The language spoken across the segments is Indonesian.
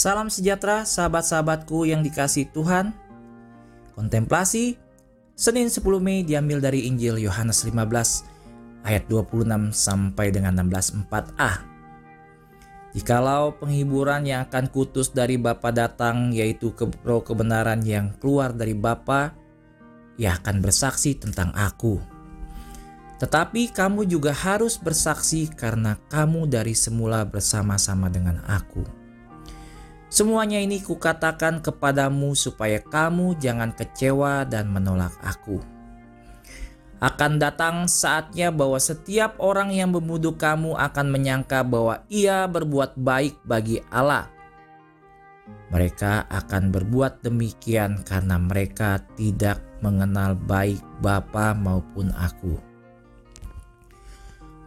Salam sejahtera sahabat-sahabatku yang dikasih Tuhan. Kontemplasi Senin 10 Mei diambil dari Injil Yohanes 15 ayat 26 sampai dengan 16:4a. Jikalau penghiburan yang akan kutus dari Bapa datang yaitu roh kebenaran yang keluar dari Bapa, ia akan bersaksi tentang aku. Tetapi kamu juga harus bersaksi karena kamu dari semula bersama-sama dengan aku. Semuanya ini kukatakan kepadamu supaya kamu jangan kecewa dan menolak aku. Akan datang saatnya bahwa setiap orang yang memuduh kamu akan menyangka bahwa ia berbuat baik bagi Allah. Mereka akan berbuat demikian karena mereka tidak mengenal baik Bapa maupun aku.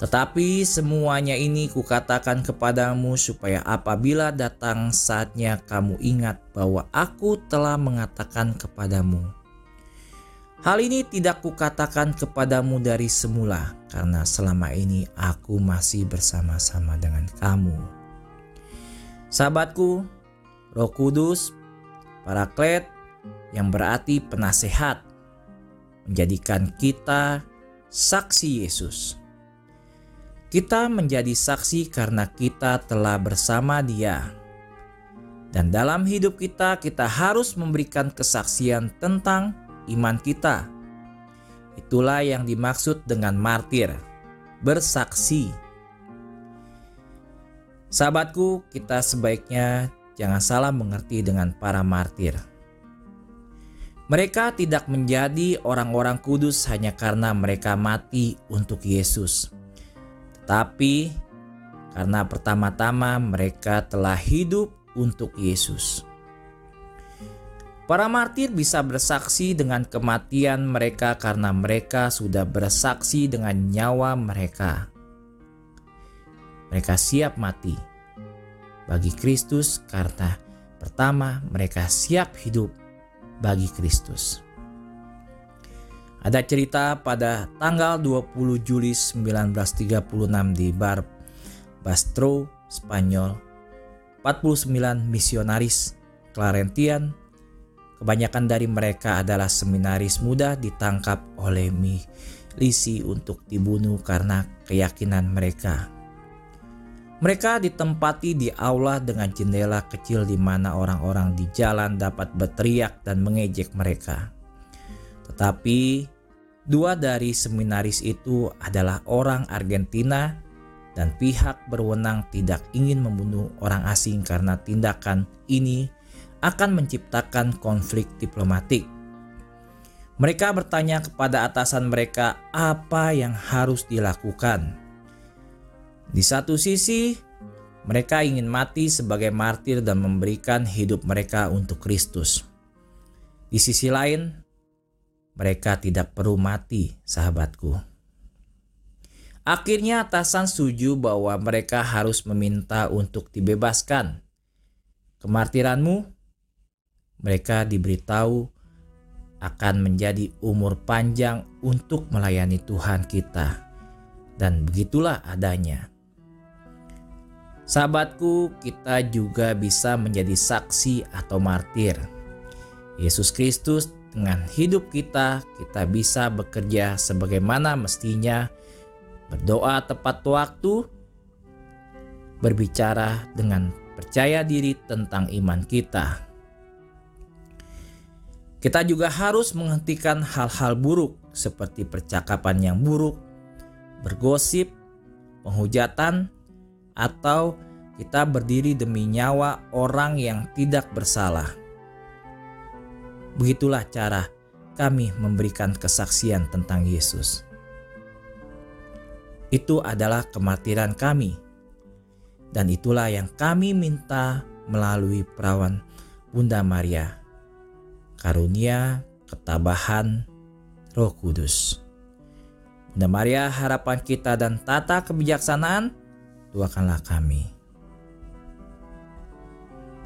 Tetapi semuanya ini kukatakan kepadamu supaya apabila datang saatnya kamu ingat bahwa aku telah mengatakan kepadamu Hal ini tidak kukatakan kepadamu dari semula, karena selama ini aku masih bersama-sama dengan kamu. Sahabatku, Roh Kudus, Paraklet, yang berarti penasehat, menjadikan kita saksi Yesus. Kita menjadi saksi karena kita telah bersama Dia, dan dalam hidup kita, kita harus memberikan kesaksian tentang iman kita. Itulah yang dimaksud dengan martir, bersaksi. Sahabatku, kita sebaiknya jangan salah mengerti dengan para martir. Mereka tidak menjadi orang-orang kudus hanya karena mereka mati untuk Yesus, tetapi karena pertama-tama mereka telah hidup untuk Yesus. Para martir bisa bersaksi dengan kematian mereka karena mereka sudah bersaksi dengan nyawa mereka. Mereka siap mati bagi Kristus karena pertama mereka siap hidup bagi Kristus. Ada cerita pada tanggal 20 Juli 1936 di Bar Bastro, Spanyol. 49 misionaris Clarentian Kebanyakan dari mereka adalah seminaris muda ditangkap oleh milisi untuk dibunuh karena keyakinan mereka. Mereka ditempati di aula dengan jendela kecil di mana orang-orang di jalan dapat berteriak dan mengejek mereka. Tetapi dua dari seminaris itu adalah orang Argentina dan pihak berwenang tidak ingin membunuh orang asing karena tindakan ini akan menciptakan konflik diplomatik. Mereka bertanya kepada atasan mereka apa yang harus dilakukan. Di satu sisi, mereka ingin mati sebagai martir dan memberikan hidup mereka untuk Kristus. Di sisi lain, mereka tidak perlu mati, sahabatku. Akhirnya atasan setuju bahwa mereka harus meminta untuk dibebaskan. Kemartiranmu mereka diberitahu akan menjadi umur panjang untuk melayani Tuhan kita. Dan begitulah adanya. Sahabatku, kita juga bisa menjadi saksi atau martir. Yesus Kristus dengan hidup kita, kita bisa bekerja sebagaimana mestinya, berdoa tepat waktu, berbicara dengan percaya diri tentang iman kita kita juga harus menghentikan hal-hal buruk seperti percakapan yang buruk, bergosip, penghujatan, atau kita berdiri demi nyawa orang yang tidak bersalah. Begitulah cara kami memberikan kesaksian tentang Yesus. Itu adalah kematiran kami, dan itulah yang kami minta melalui perawan Bunda Maria karunia, ketabahan, roh kudus. Bunda Maria harapan kita dan tata kebijaksanaan, doakanlah kami.